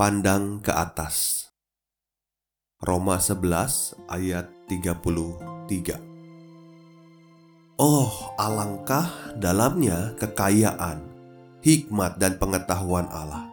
Pandang ke atas. Roma 11 ayat 33. Oh, alangkah dalamnya kekayaan, hikmat dan pengetahuan Allah.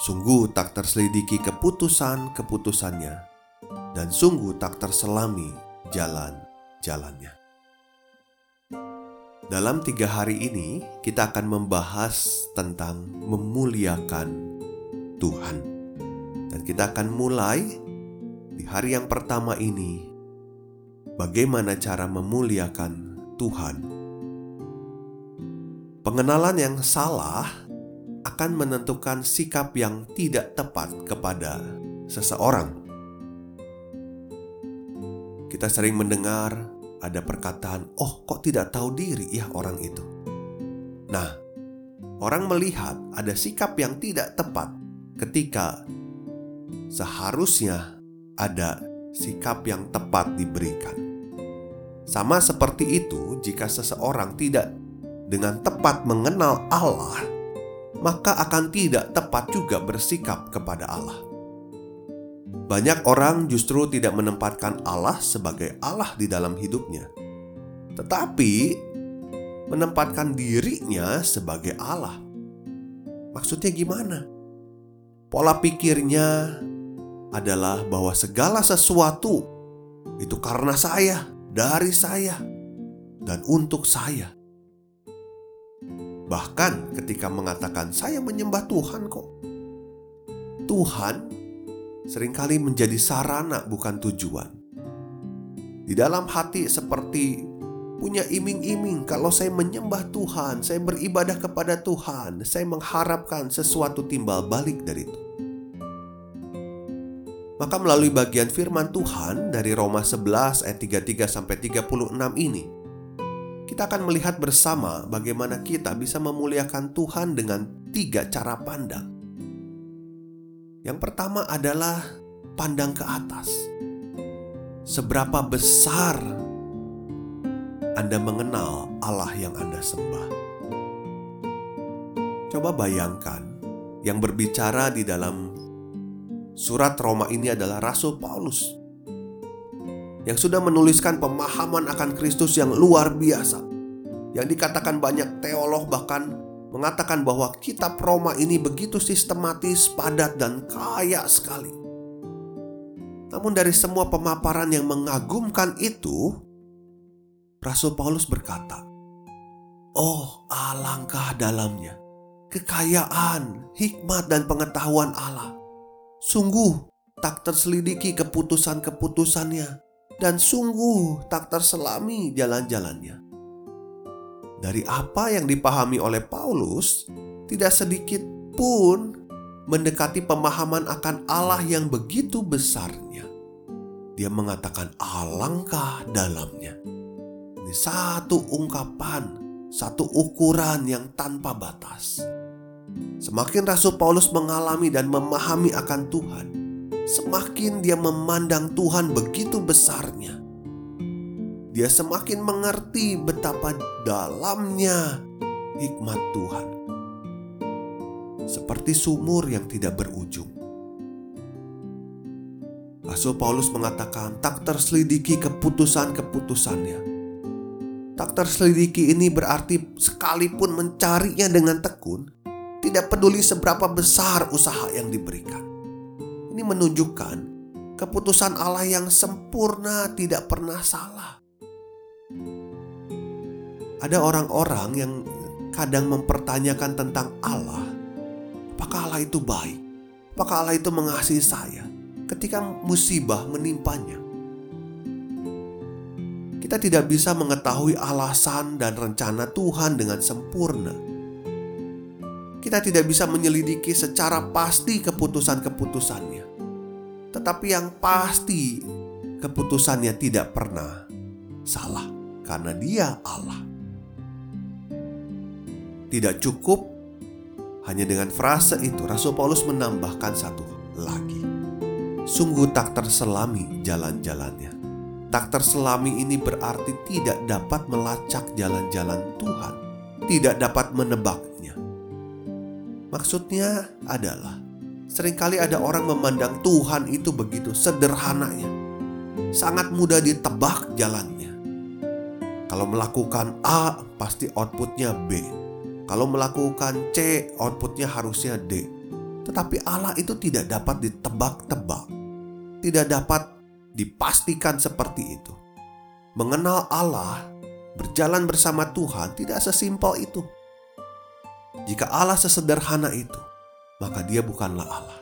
Sungguh tak terselidiki keputusan-keputusannya dan sungguh tak terselami jalan-jalannya. Dalam tiga hari ini, kita akan membahas tentang memuliakan Tuhan. Dan kita akan mulai di hari yang pertama ini bagaimana cara memuliakan Tuhan. Pengenalan yang salah akan menentukan sikap yang tidak tepat kepada seseorang. Kita sering mendengar ada perkataan, "Oh, kok tidak tahu diri ya orang itu?" Nah, orang melihat ada sikap yang tidak tepat ketika seharusnya ada sikap yang tepat diberikan. Sama seperti itu, jika seseorang tidak dengan tepat mengenal Allah, maka akan tidak tepat juga bersikap kepada Allah. Banyak orang justru tidak menempatkan Allah sebagai Allah di dalam hidupnya, tetapi menempatkan dirinya sebagai Allah. Maksudnya gimana? Pola pikirnya adalah bahwa segala sesuatu itu karena saya, dari saya, dan untuk saya. Bahkan ketika mengatakan saya menyembah Tuhan kok. Tuhan sering kali menjadi sarana bukan tujuan. Di dalam hati seperti punya iming-iming kalau saya menyembah Tuhan, saya beribadah kepada Tuhan, saya mengharapkan sesuatu timbal balik dari itu. Maka melalui bagian firman Tuhan dari Roma 11 ayat 33 sampai 36 ini, kita akan melihat bersama bagaimana kita bisa memuliakan Tuhan dengan tiga cara pandang. Yang pertama adalah pandang ke atas. Seberapa besar anda mengenal Allah yang Anda sembah. Coba bayangkan, yang berbicara di dalam surat Roma ini adalah Rasul Paulus yang sudah menuliskan pemahaman akan Kristus yang luar biasa. Yang dikatakan banyak teolog bahkan mengatakan bahwa kitab Roma ini begitu sistematis, padat, dan kaya sekali. Namun dari semua pemaparan yang mengagumkan itu, Rasul Paulus berkata, "Oh, alangkah dalamnya kekayaan, hikmat, dan pengetahuan Allah. Sungguh tak terselidiki keputusan-keputusannya, dan sungguh tak terselami jalan-jalannya." Dari apa yang dipahami oleh Paulus, tidak sedikit pun mendekati pemahaman akan Allah yang begitu besarnya. Dia mengatakan, "Alangkah dalamnya." Ini satu ungkapan, satu ukuran yang tanpa batas. Semakin Rasul Paulus mengalami dan memahami akan Tuhan, semakin dia memandang Tuhan begitu besarnya. Dia semakin mengerti betapa dalamnya hikmat Tuhan. Seperti sumur yang tidak berujung. Rasul Paulus mengatakan tak terselidiki keputusan-keputusannya Tak terselidiki ini berarti sekalipun mencarinya dengan tekun, tidak peduli seberapa besar usaha yang diberikan. Ini menunjukkan keputusan Allah yang sempurna tidak pernah salah. Ada orang-orang yang kadang mempertanyakan tentang Allah. Apakah Allah itu baik? Apakah Allah itu mengasihi saya ketika musibah menimpanya? Kita tidak bisa mengetahui alasan dan rencana Tuhan dengan sempurna. Kita tidak bisa menyelidiki secara pasti keputusan-keputusannya, tetapi yang pasti keputusannya tidak pernah salah karena Dia Allah. Tidak cukup hanya dengan frase itu, Rasul Paulus menambahkan satu lagi. Sungguh tak terselami jalan-jalannya. Tak terselami ini berarti tidak dapat melacak jalan-jalan Tuhan, tidak dapat menebaknya. Maksudnya adalah, sering kali ada orang memandang Tuhan itu begitu sederhananya, sangat mudah ditebak jalannya. Kalau melakukan A, pasti outputnya B. Kalau melakukan C, outputnya harusnya D. Tetapi Allah itu tidak dapat ditebak-tebak, tidak dapat dipastikan seperti itu. Mengenal Allah, berjalan bersama Tuhan tidak sesimpel itu. Jika Allah sesederhana itu, maka Dia bukanlah Allah,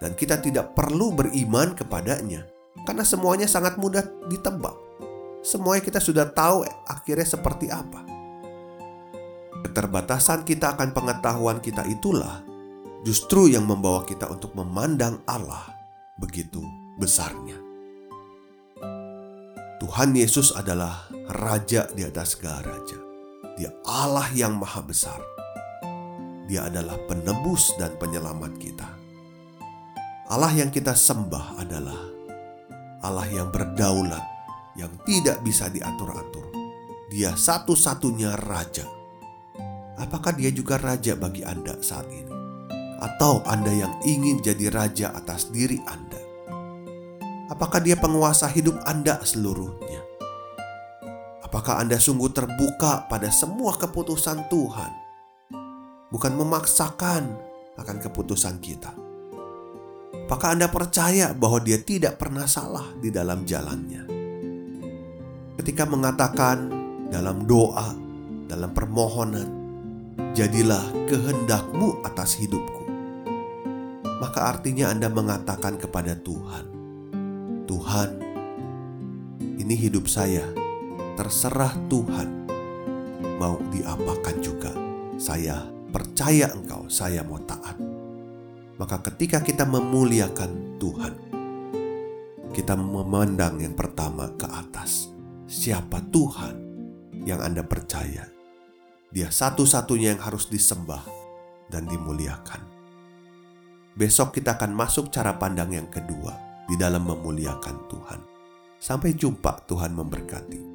dan kita tidak perlu beriman kepadanya karena semuanya sangat mudah ditebak. Semuanya kita sudah tahu akhirnya seperti apa. Keterbatasan kita akan pengetahuan kita itulah justru yang membawa kita untuk memandang Allah begitu besarnya. Tuhan Yesus adalah Raja di atas segala raja. Dia Allah yang maha besar. Dia adalah penebus dan penyelamat kita. Allah yang kita sembah adalah Allah yang berdaulat, yang tidak bisa diatur-atur. Dia satu-satunya raja. Apakah dia juga raja bagi Anda saat ini? atau Anda yang ingin jadi raja atas diri Anda? Apakah Dia penguasa hidup Anda seluruhnya? Apakah Anda sungguh terbuka pada semua keputusan Tuhan, bukan memaksakan akan keputusan kita? Apakah Anda percaya bahwa Dia tidak pernah salah di dalam jalannya? Ketika mengatakan dalam doa, dalam permohonan, "Jadilah kehendakmu atas hidupku." maka artinya Anda mengatakan kepada Tuhan, "Tuhan, ini hidup saya, terserah Tuhan, mau diapakan juga. Saya percaya Engkau, saya mau taat." Maka, ketika kita memuliakan Tuhan, kita memandang yang pertama ke atas. Siapa Tuhan yang Anda percaya? Dia satu-satunya yang harus disembah dan dimuliakan. Besok kita akan masuk cara pandang yang kedua di dalam memuliakan Tuhan. Sampai jumpa, Tuhan memberkati.